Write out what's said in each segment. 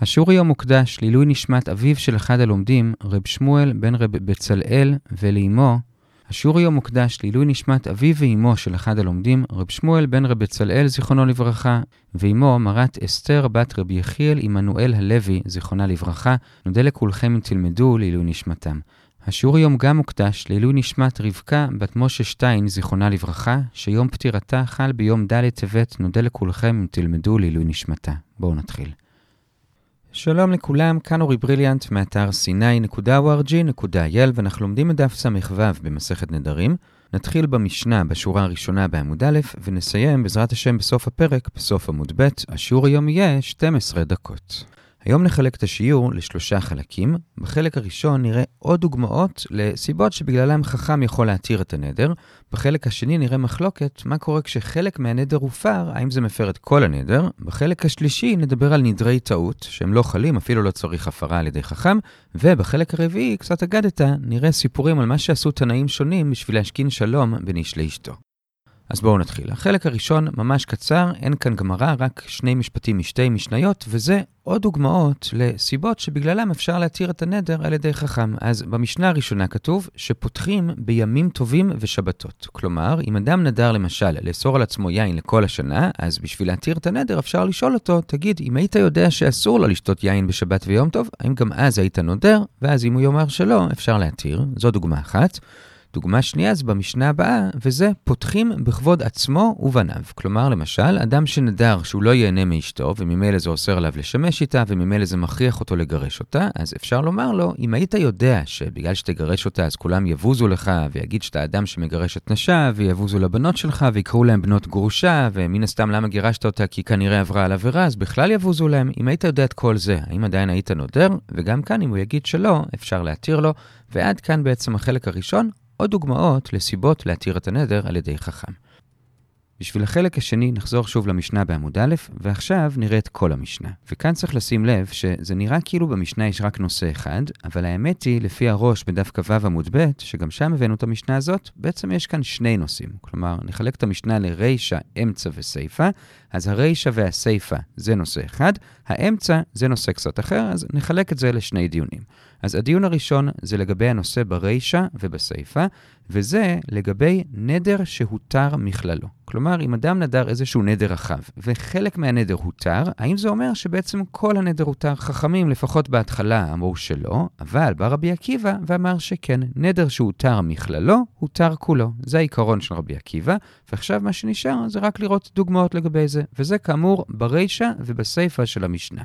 השיעור היום מוקדש לעילוי נשמת אביו של אחד הלומדים, רב שמואל בן רב בצלאל, ולאמו. השיעור היום מוקדש לעילוי נשמת אביו ואמו של אחד הלומדים, רב שמואל בן רב בצלאל, זיכרונו לברכה, ואמו מרת אסתר בת רבי יחיאל עמנואל הלוי, זיכרונה לברכה. נודה לכולכם אם תלמדו לעילוי נשמתם. השיעור היום גם מוקדש לעילוי נשמת רבקה בת משה שטיין, זיכרונה לברכה, שיום פטירתה חל ביום ד' טבת, נודה לכולכם אם תלמדו לעילוי נשמתה. בואו נתחיל. שלום לכולם, כאן אורי בריליאנט מאתר sny.org.il ואנחנו לומדים את דף ס"ו במסכת נדרים. נתחיל במשנה בשורה הראשונה בעמוד א' ונסיים בעזרת השם בסוף הפרק, בסוף עמוד ב'. השיעור היום יהיה 12 דקות. היום נחלק את השיעור לשלושה חלקים. בחלק הראשון נראה עוד דוגמאות לסיבות שבגללם חכם יכול להתיר את הנדר. בחלק השני נראה מחלוקת מה קורה כשחלק מהנדר הופר, האם זה מפר את כל הנדר. בחלק השלישי נדבר על נדרי טעות, שהם לא חלים, אפילו לא צריך הפרה על ידי חכם. ובחלק הרביעי, קצת אגדת, נראה סיפורים על מה שעשו תנאים שונים בשביל להשכין שלום בין איש לאשתו. אז בואו נתחיל. החלק הראשון ממש קצר, אין כאן גמרא, רק שני משפטים משתי משניות, וזה עוד דוגמאות לסיבות שבגללם אפשר להתיר את הנדר על ידי חכם. אז במשנה הראשונה כתוב שפותחים בימים טובים ושבתות. כלומר, אם אדם נדר למשל לאסור על עצמו יין לכל השנה, אז בשביל להתיר את הנדר אפשר לשאול אותו, תגיד, אם היית יודע שאסור לו לשתות יין בשבת ויום טוב, האם גם אז היית נודר? ואז אם הוא יאמר שלא, אפשר להתיר. זו דוגמה אחת. דוגמה שנייה זה במשנה הבאה, וזה פותחים בכבוד עצמו ובניו. כלומר, למשל, אדם שנדר שהוא לא ייהנה מאשתו, וממילא זה אוסר עליו לשמש איתה, וממילא זה מכריח אותו לגרש אותה, אז אפשר לומר לו, אם היית יודע שבגלל שתגרש אותה אז כולם יבוזו לך, ויגיד שאתה אדם שמגרש את נשה, ויבוזו לבנות שלך, ויקראו להם בנות גרושה, ומן הסתם למה גירשת אותה? כי כנראה עברה על עבירה, אז בכלל יבוזו להם. אם היית יודע את כל זה, האם עדיין היית נודר? וגם כאן, אם הוא יגיד שלא, אפשר להתיר לו. ועד כאן בעצם החלק הראשון, עוד דוגמאות לסיבות להתיר את הנדר על ידי חכם. בשביל החלק השני נחזור שוב למשנה בעמוד א', ועכשיו נראה את כל המשנה. וכאן צריך לשים לב שזה נראה כאילו במשנה יש רק נושא אחד, אבל האמת היא, לפי הראש בדף כ"ו עמוד ב', שגם שם הבאנו את המשנה הזאת, בעצם יש כאן שני נושאים. כלומר, נחלק את המשנה לרישא, אמצע וסיפא, אז הרישא והסיפא זה נושא אחד, האמצע זה נושא קצת אחר, אז נחלק את זה לשני דיונים. אז הדיון הראשון זה לגבי הנושא ברישא ובסיפא, וזה לגבי נדר שהותר מכללו. כלומר, אם אדם נדר איזשהו נדר רחב, וחלק מהנדר הותר, האם זה אומר שבעצם כל הנדר הותר? חכמים, לפחות בהתחלה, אמרו שלא, אבל בא רבי עקיבא ואמר שכן, נדר שהותר מכללו, הותר כולו. זה העיקרון של רבי עקיבא, ועכשיו מה שנשאר זה רק לראות דוגמאות לגבי זה, וזה כאמור ברישא ובסיפא של המשנה.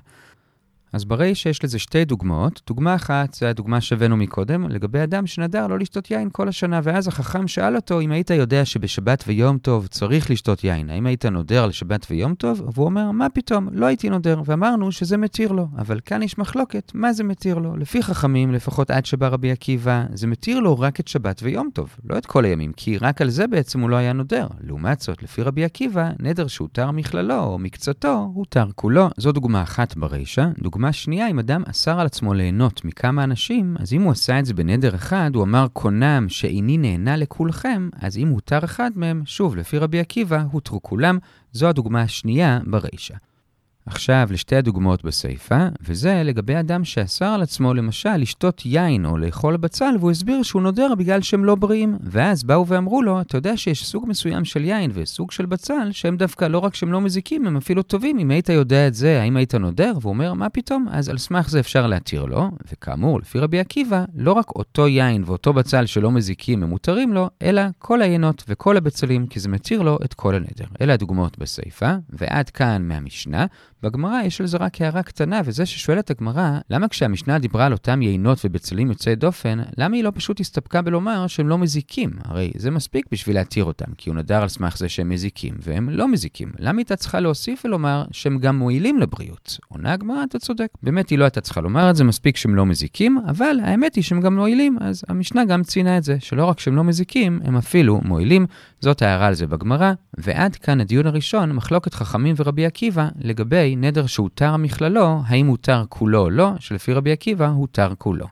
אז ברי שיש לזה שתי דוגמאות. דוגמה אחת זה הדוגמה שהבאנו מקודם, לגבי אדם שנדר לא לשתות יין כל השנה, ואז החכם שאל אותו אם היית יודע שבשבת ויום טוב צריך לשתות יין, האם היית נודר לשבת ויום טוב? והוא אומר, מה פתאום, לא הייתי נודר, ואמרנו שזה מתיר לו. אבל כאן יש מחלוקת, מה זה מתיר לו? לפי חכמים, לפחות עד שבא רבי עקיבא, זה מתיר לו רק את שבת ויום טוב, לא את כל הימים, כי רק על זה בעצם הוא לא היה נודר. לעומת זאת, לפי רבי עקיבא, נדר שהותר מכללו או מקצתו, הותר כולו. זו דוגמה אחת ברישא. דוגמה דוגמה שנייה, אם אדם אסר על עצמו ליהנות מכמה אנשים, אז אם הוא עשה את זה בנדר אחד, הוא אמר קונם שאיני נהנה לכולכם, אז אם הותר אחד מהם, שוב, לפי רבי עקיבא, הותרו כולם. זו הדוגמה השנייה ברישא. עכשיו לשתי הדוגמאות בסיפא, וזה לגבי אדם שאסר על עצמו למשל לשתות יין או לאכול בצל, והוא הסביר שהוא נודר בגלל שהם לא בריאים. ואז באו ואמרו לו, אתה יודע שיש סוג מסוים של יין וסוג של בצל, שהם דווקא לא רק שהם לא מזיקים, הם אפילו טובים. אם היית יודע את זה, האם היית נודר? והוא אומר, מה פתאום? אז על סמך זה אפשר להתיר לו, וכאמור, לפי רבי עקיבא, לא רק אותו יין ואותו בצל שלא מזיקים הם מותרים לו, אלא כל היינות וכל הבצלים, כי זה מתיר לו את כל הנדר. אלה הדוגמאות בסיפא, ועד כאן מהמשנה. בגמרא יש על זה רק הערה קטנה, וזה ששואלת הגמרא, למה כשהמשנה דיברה על אותם יינות ובצלים יוצאי דופן, למה היא לא פשוט הסתפקה בלומר שהם לא מזיקים? הרי זה מספיק בשביל להתיר אותם, כי הוא נדר על סמך זה שהם מזיקים, והם לא מזיקים. למה היא הייתה צריכה להוסיף ולומר שהם גם מועילים לבריאות? עונה הגמרא, אתה צודק. באמת היא לא הייתה צריכה לומר את זה, מספיק שהם לא מזיקים, אבל האמת היא שהם גם מועילים, אז המשנה גם ציינה את זה, שלא רק שהם לא מזיקים, הם אפילו מועילים. זאת ההערה על זה בגמרא, ועד כאן הדיון הראשון, מחלוקת חכמים ורבי עקיבא לגבי נדר שהותר מכללו, האם הותר כולו או לא, שלפי רבי עקיבא הותר כולו.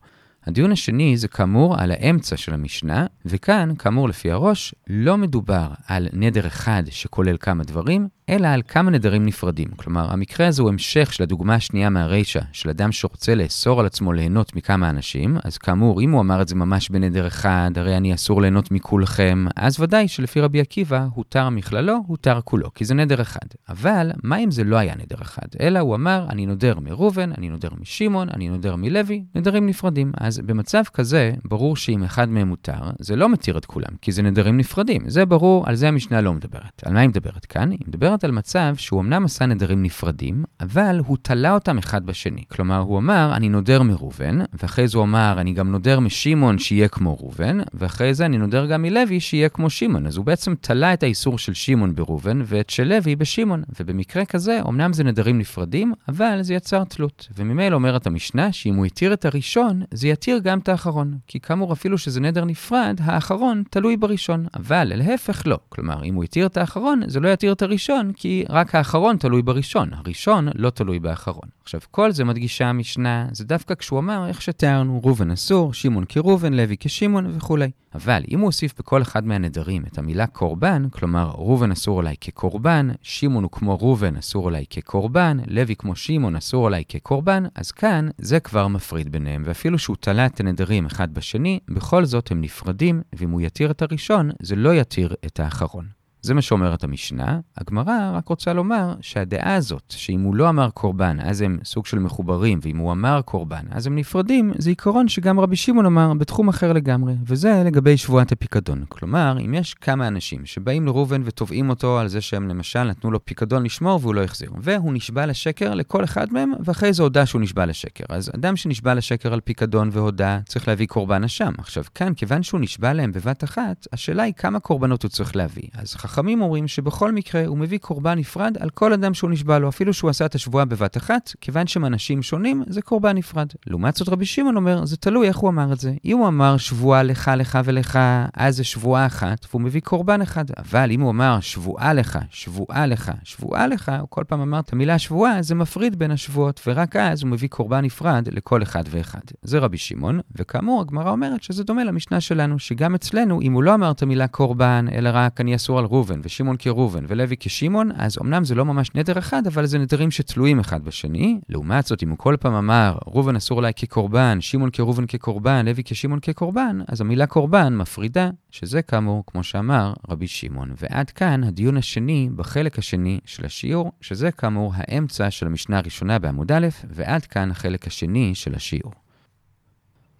הדיון השני זה כאמור על האמצע של המשנה, וכאן, כאמור לפי הראש, לא מדובר על נדר אחד שכולל כמה דברים, אלא על כמה נדרים נפרדים. כלומר, המקרה הזה הוא המשך של הדוגמה השנייה מהרישא, של אדם שרוצה לאסור על עצמו ליהנות מכמה אנשים, אז כאמור, אם הוא אמר את זה ממש בנדר אחד, הרי אני אסור ליהנות מכולכם, אז ודאי שלפי רבי עקיבא, הותר מכללו, הותר כולו, כי זה נדר אחד. אבל, מה אם זה לא היה נדר אחד? אלא הוא אמר, אני נודר מראובן, אני נודר משמעון, אני נודר מלוי, נדרים נפרדים. אז במצב כזה, ברור שאם אחד מהם מותר, זה לא מתיר את כולם, כי זה נדרים נפרדים. זה ברור, על זה המשנה לא מדברת. על מה היא מדברת כאן? היא מדברת על מצב שהוא אמנם עשה נדרים נפרדים, אבל הוא תלה אותם אחד בשני. כלומר, הוא אמר, אני נודר מראובן, ואחרי זה הוא אמר, אני גם נודר משמעון שיהיה כמו ראובן, ואחרי זה אני נודר גם מלוי שיהיה כמו שמעון. אז הוא בעצם תלה את האיסור של שמעון בראובן, ואת של לוי בשמעון. ובמקרה כזה, אמנם זה נדרים נפרדים, אבל זה יצר תלות. וממילא אומרת המשנה, שאם הוא התיר את הראשון, זה יתיר גם את האחרון. כי כאמור, אפילו שזה נדר נפרד, האחרון תלוי בראשון. אבל להפך לא. כלומר, אם הוא התיר את האחרון, זה לא יתיר את הראשון, כי רק האחרון תלוי בראשון. הראשון לא תלוי באחרון. עכשיו, כל זה מדגישה המשנה, זה דווקא כשהוא אמר איך שתיארנו, ראובן אסור, שמעון כראובן, לוי כשמעון וכולי. אבל אם הוא הוסיף בכל אחד מהנדרים את המילה קורבן, כלומר ראובן אסור עליי כקורבן, שמעון הוא כמו ראובן אסור עליי כקורבן, לוי כמו שמעון אסור עליי כקורבן, אז כאן זה כבר מפריד ביניהם, ואפילו שהוא תלה את הנדרים אחד בשני, בכל זאת הם נפרדים, ואם הוא יתיר את הראשון, זה לא יתיר את האחרון. זה מה שאומרת המשנה. הגמרא רק רוצה לומר שהדעה הזאת, שאם הוא לא אמר קורבן, אז הם סוג של מחוברים, ואם הוא אמר קורבן, אז הם נפרדים, זה עיקרון שגם רבי שמעון אמר בתחום אחר לגמרי, וזה לגבי שבועת הפיקדון. כלומר, אם יש כמה אנשים שבאים לראובן ותובעים אותו על זה שהם למשל נתנו לו פיקדון לשמור והוא לא החזיר, והוא נשבע לשקר לכל אחד מהם, ואחרי זה הודה שהוא נשבע לשקר. אז אדם שנשבע לשקר על פיקדון והודה, צריך להביא קורבן אשם. עכשיו, כאן, כיוון שהוא נשבע להם בבת אחת, השאלה היא כמה קורבנות הוא צריך להביא. אז חכמים אומרים שבכל מקרה הוא מביא קורבן נפרד על כל אדם שהוא נשבע לו, אפילו שהוא עשה את השבועה בבת אחת, כיוון שהם אנשים שונים, זה קורבן נפרד. לעומת זאת רבי שמעון אומר, זה תלוי איך הוא אמר את זה. אם הוא אמר שבועה לך, לך ולך, אז זה שבועה אחת, והוא מביא קורבן אחד. אבל אם הוא אמר שבועה לך, שבועה לך, שבועה לך, הוא כל פעם אמר את המילה שבועה, זה מפריד בין השבועות, ורק אז הוא מביא קורבן נפרד לכל אחד ואחד. זה רבי שמעון, וכאמור, הגמרא אומרת שזה דומה למשנה שלנו, שגם אצלנו, אם הוא לא אמר את המילה קורבן, אלא רק אני אסור על ראובן, שמעון כראובן ולוי כשמעון, אז אמנם זה לא ממש נדר אחד, אבל זה נדרים שתלויים אחד בשני. לעומת זאת, אם הוא כל פעם אמר, ראובן אסור עליי כקורבן, שמעון כראובן כקורבן, לוי כשמעון כקורבן, אז המילה קורבן מפרידה, שזה כאמור, כמו שאמר רבי שמעון. ועד כאן הדיון השני בחלק השני של השיעור, שזה כאמור האמצע של המשנה הראשונה בעמוד א', ועד כאן החלק השני של השיעור.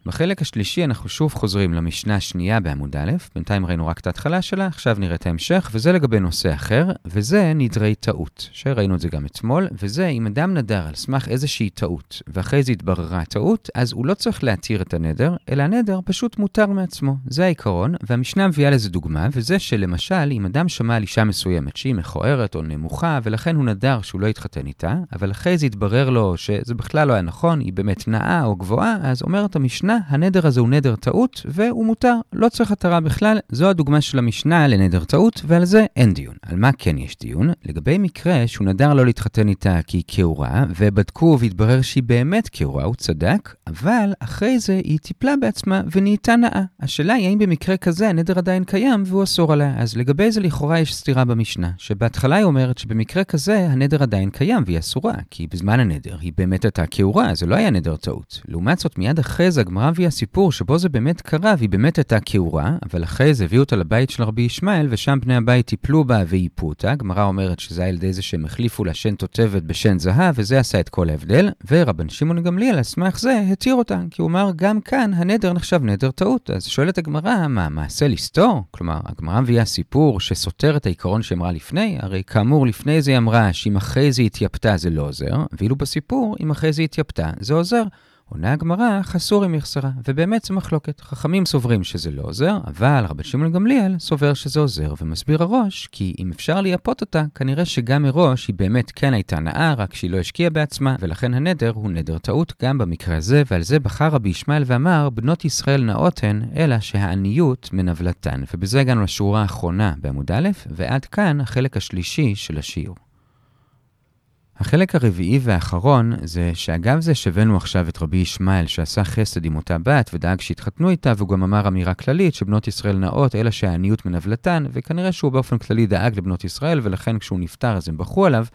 בחלק השלישי אנחנו שוב חוזרים למשנה השנייה בעמוד א', בינתיים ראינו רק את ההתחלה שלה, עכשיו נראה את ההמשך, וזה לגבי נושא אחר, וזה נדרי טעות, שראינו את זה גם אתמול, וזה אם אדם נדר על סמך איזושהי טעות, ואחרי זה התבררה הטעות, אז הוא לא צריך להתיר את הנדר, אלא הנדר פשוט מותר מעצמו. זה העיקרון, והמשנה מביאה לזה דוגמה, וזה שלמשל, אם אדם שמע על אישה מסוימת שהיא מכוערת או נמוכה, ולכן הוא נדר שהוא לא יתחתן איתה, אבל אחרי זה התברר לו שזה בכלל לא היה נכון, היא באמת נאה או גבוהה, אז אומרת המשנה, המשנה, הנדר הזה הוא נדר טעות, והוא מותר, לא צריך התרה בכלל. זו הדוגמה של המשנה לנדר טעות, ועל זה אין דיון. על מה כן יש דיון? לגבי מקרה שהוא נדר לא להתחתן איתה כי היא כעורה, ובדקו והתברר שהיא באמת כעורה, הוא צדק, אבל אחרי זה היא טיפלה בעצמה ונהייתה נאה. השאלה היא האם במקרה כזה הנדר עדיין קיים והוא אסור עליה. אז לגבי זה לכאורה יש סתירה במשנה, שבהתחלה היא אומרת שבמקרה כזה הנדר עדיין קיים והיא אסורה, כי בזמן הנדר היא באמת הייתה כעורה, זה לא היה נדר טעות. לעומת זאת, מיד אחרי זה הגמרא הגמרא הביאה סיפור שבו זה באמת קרה והיא באמת הייתה כעורה, אבל אחרי זה הביאו אותה לבית של רבי ישמעאל, ושם בני הבית טיפלו בה ואיפו אותה. הגמרא אומרת שזה היה על ידי זה שהם החליפו לה שן תותבת בשן זהב, וזה עשה את כל ההבדל. ורבן שמעון גמליאל, על סמך זה, התיר אותה, כי הוא אמר, גם כאן הנדר נחשב נדר טעות. אז שואלת הגמרא, מה, מעשה לסתור? כלומר, הגמרא מביאה סיפור שסותר את העיקרון שאמרה לפני, הרי כאמור, לפני זה היא אמרה שאם אחרי זה התייפתה זה לא עוזר, ואילו בסיפור, אם אחרי זה התייפתה זה עוזר. עונה הגמרא, חסור עם יחסרה, ובאמת זה מחלוקת. חכמים סוברים שזה לא עוזר, אבל רבי שמעון גמליאל סובר שזה עוזר, ומסביר הראש, כי אם אפשר לייפות אותה, כנראה שגם מראש היא באמת כן הייתה נאה, רק שהיא לא השקיעה בעצמה, ולכן הנדר הוא נדר טעות גם במקרה הזה, ועל זה בחר רבי ישמעאל ואמר, בנות ישראל נאות הן, אלא שהעניות מנבלתן. ובזה הגענו לשורה האחרונה בעמוד א', ועד כאן החלק השלישי של השיעור. החלק הרביעי והאחרון זה שאגב זה שהבאנו עכשיו את רבי ישמעאל שעשה חסד עם אותה בת ודאג שיתחתנו איתה והוא גם אמר אמירה כללית שבנות ישראל נאות אלא שהעניות מנבלתן וכנראה שהוא באופן כללי דאג לבנות ישראל ולכן כשהוא נפטר אז הם בכו עליו.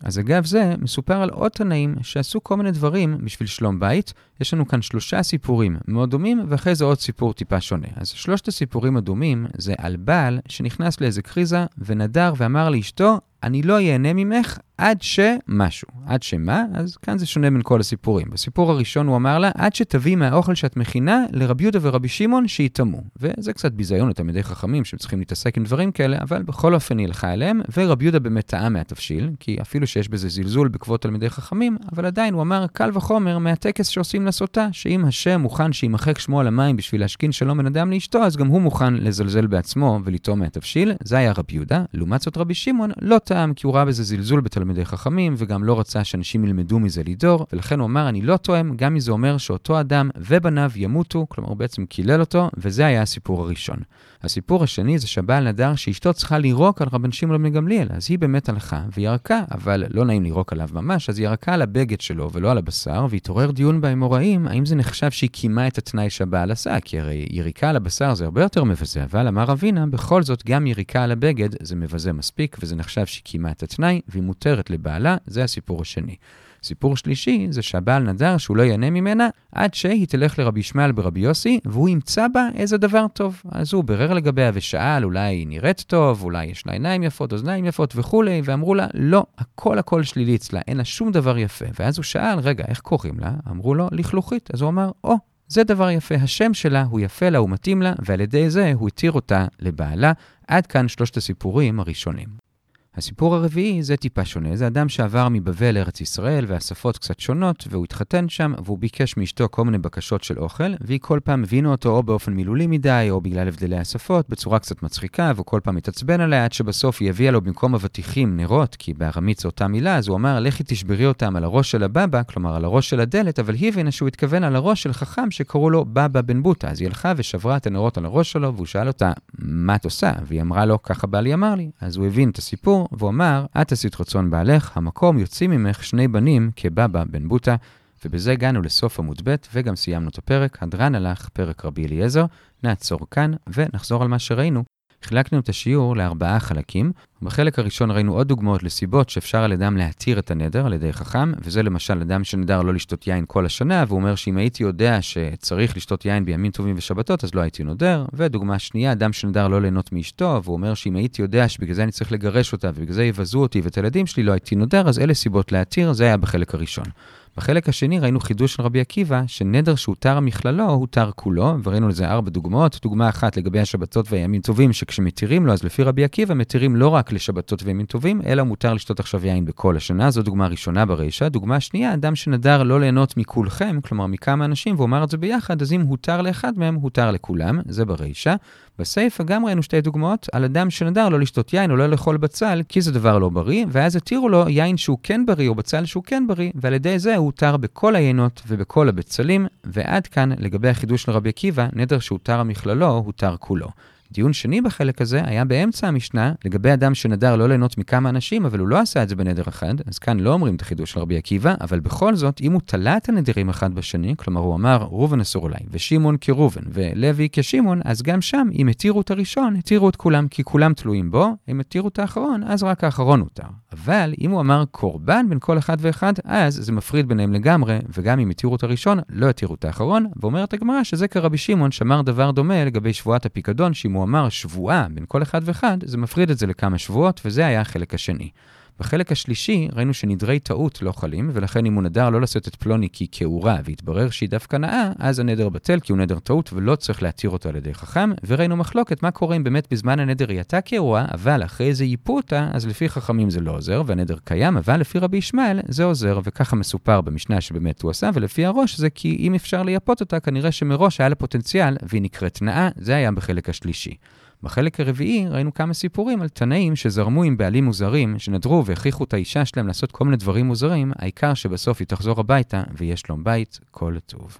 אז אגב זה, מסופר על עוד תנאים שעשו כל מיני דברים בשביל שלום בית. יש לנו כאן שלושה סיפורים מאוד דומים, ואחרי זה עוד סיפור טיפה שונה. אז שלושת הסיפורים הדומים זה על בעל שנכנס לאיזה קריזה ונדר ואמר לאשתו, אני לא ייהנה ממך עד שמשהו. עד שמה? אז כאן זה שונה בין כל הסיפורים. בסיפור הראשון הוא אמר לה, עד שתביא מהאוכל שאת מכינה לרבי יהודה ורבי שמעון שיטמאו. וזה קצת ביזיון לתלמידי חכמים שצריכים להתעסק עם דברים כאלה, אבל בכל אופן היא הלכה אליהם, ורבי יהודה באמת טעה מהתבשיל, כי אפילו שיש בזה זלזול בכבוד תלמידי חכמים, אבל עדיין הוא אמר קל וחומר מהטקס שעושים לסוטה, שאם השם מוכן שימחק שמו על המים בשביל להשכין שלום בין אדם לאשתו, אז גם הוא מוכן לזלזל בעצמו ולטעום מהתבשיל. זה היה רבי יהודה. לעומת זאת רבי שמעון לא טעם כי הוא ראה בזה זלזול בתלמידי חכמים, וגם לא רצה שאנשים ילמדו מזה לדור, ולכן הוא אמר, אני לא טועם, גם אם זה אומר שאותו אדם ובניו ימותו, כלומר הוא בעצם קילל אותו, וזה היה הסיפור הראשון. הסיפור השני זה שהבעל נדר שאשתו צריכה לירוק על רבן שמעון בן גמליאל, אז היא באמת הלכה וירקה, אבל לא נעים לירוק עליו ממש, אז היא ירקה על הבגד שלו ולא על הבשר, והתעורר דיון באמוראים, האם זה נחשב שהיא קיימה את התנאי שהבעל עשה, כי הרי יריקה על הבשר זה הרבה יותר מבזה, אבל אמר אבינה, בכל זאת גם יריקה על הבגד זה מבזה מספיק, וזה נחשב שהיא קיימה את התנאי, והיא מותרת לבעלה, זה הסיפור השני. סיפור שלישי זה שהבעל נדר שהוא לא ייהנה ממנה עד שהיא תלך לרבי ישמעאל ברבי יוסי והוא ימצא בה איזה דבר טוב. אז הוא בירר לגביה ושאל, אולי היא נראית טוב, אולי יש לה עיניים יפות, אוזניים יפות וכולי, ואמרו לה, לא, הכל הכל שלילי אצלה, אין לה שום דבר יפה. ואז הוא שאל, רגע, איך קוראים לה? אמרו לו, לכלוכית. אז הוא אמר, או, oh, זה דבר יפה, השם שלה הוא יפה לה, הוא מתאים לה, ועל ידי זה הוא התיר אותה לבעלה. עד כאן שלושת הסיפורים הראשונים. הסיפור הרביעי זה טיפה שונה, זה אדם שעבר מבבל לארץ ישראל והשפות קצת שונות, והוא התחתן שם, והוא ביקש מאשתו כל מיני בקשות של אוכל, והיא כל פעם הבינו אותו או באופן מילולי מדי, או בגלל הבדלי השפות, בצורה קצת מצחיקה, והוא כל פעם התעצבן עליה, עד שבסוף היא הביאה לו במקום אבטיחים נרות, כי בארמית זו אותה מילה, אז הוא אמר, לכי תשברי אותם על הראש של הבבא, כלומר על הראש של הדלת, אבל היא הבינה שהוא התכוון על הראש של חכם שקראו לו בבא בן בוטה, אז היא הלכה ושברה את הנרות על הראש שלו, והוא שאל אותה, מה את עושה? והיא אמרה לו, ככה בעלי אמר לי. אז הוא הבין את הסיפור, והוא אמר, את עשית רצון בעלך, המקום יוצאים ממך שני בנים כבבא בן בוטה. ובזה הגענו לסוף עמוד ב' וגם סיימנו את הפרק. הדרן הלך, פרק רבי אליעזר. נעצור כאן ונחזור על מה שראינו. חילקנו את השיעור לארבעה חלקים. בחלק הראשון ראינו עוד דוגמאות לסיבות שאפשר על אדם להתיר את הנדר על ידי חכם, וזה למשל אדם שנדר לא לשתות יין כל השנה, והוא אומר שאם הייתי יודע שצריך לשתות יין בימים טובים ושבתות, אז לא הייתי נודר. ודוגמה שנייה, אדם שנדר לא ליהנות מאשתו, והוא אומר שאם הייתי יודע שבגלל זה אני צריך לגרש אותה, ובגלל זה יבזו אותי ואת הילדים שלי, לא הייתי נודר, אז אלה סיבות להתיר, זה היה בחלק הראשון. בחלק השני ראינו חידוש של רבי עקיבא, שנדר שהותר מכללו, הותר כולו, וראינו לזה ארבע דוגמאות. דוגמה אחת לגבי השבתות והימים טובים, שכשמתירים לו, אז לפי רבי עקיבא מתירים לא רק לשבתות וימים טובים, אלא מותר לשתות עכשיו יין בכל השנה. זו דוגמה ראשונה ברישה. דוגמה שנייה, אדם שנדר לא ליהנות מכולכם, כלומר מכמה אנשים, והוא אמר את זה ביחד, אז אם הותר לאחד מהם, הותר לכולם, זה ברישה. בסיפא גם ראינו שתי דוגמאות על אדם שנדר לא לשתות יין או לא לאכול בצל, כי זה דבר לא בריא, ואז התירו לו יין שהוא כן בריא או בצל שהוא כן בריא, ועל ידי זה הוא הותר בכל היינות ובכל הבצלים, ועד כאן לגבי החידוש של רבי עקיבא, נדר שהותר המכללו, הותר כולו. דיון שני בחלק הזה היה באמצע המשנה, לגבי אדם שנדר לא ליהנות מכמה אנשים, אבל הוא לא עשה את זה בנדר אחד, אז כאן לא אומרים את החידוש של רבי עקיבא, אבל בכל זאת, אם הוא תלה את הנדרים אחד בשני, כלומר הוא אמר ראובן אסור אולי, ושמעון כראובן, ולוי כשמעון, אז גם שם, אם התירו את הראשון, התירו את כולם, כי כולם תלויים בו, אם התירו את האחרון, אז רק האחרון הותר. אבל אם הוא אמר קורבן בין כל אחד ואחד, אז זה מפריד ביניהם לגמרי, וגם אם התירו את הראשון, לא התירו את האחרון, ואומרת הגמרא שזה כרבי שמעון שמר דבר דומה לגבי שבועת הפיקדון, שאם אמר שבועה בין כל אחד ואחד, זה מפריד את זה לכמה שבועות, וזה היה החלק השני. בחלק השלישי ראינו שנדרי טעות לא חלים, ולכן אם הוא נדר לא לשאת את פלוני כי כאורה, והתברר שהיא דווקא נאה, אז הנדר בטל כי הוא נדר טעות ולא צריך להתיר אותו על ידי חכם, וראינו מחלוקת מה קורה אם באמת בזמן הנדר היא הייתה כאורה, אבל אחרי זה ייפו אותה, אז לפי חכמים זה לא עוזר, והנדר קיים, אבל לפי רבי ישמעאל זה עוזר, וככה מסופר במשנה שבאמת הוא עשה, ולפי הראש זה כי אם אפשר לייפות אותה, כנראה שמראש היה לה פוטנציאל, והיא נקראת נאה, זה היה בחלק השלישי. בחלק הרביעי ראינו כמה סיפורים על תנאים שזרמו עם בעלים מוזרים, שנדרו והכריחו את האישה שלהם לעשות כל מיני דברים מוזרים, העיקר שבסוף היא תחזור הביתה ויש שלום בית, כל טוב.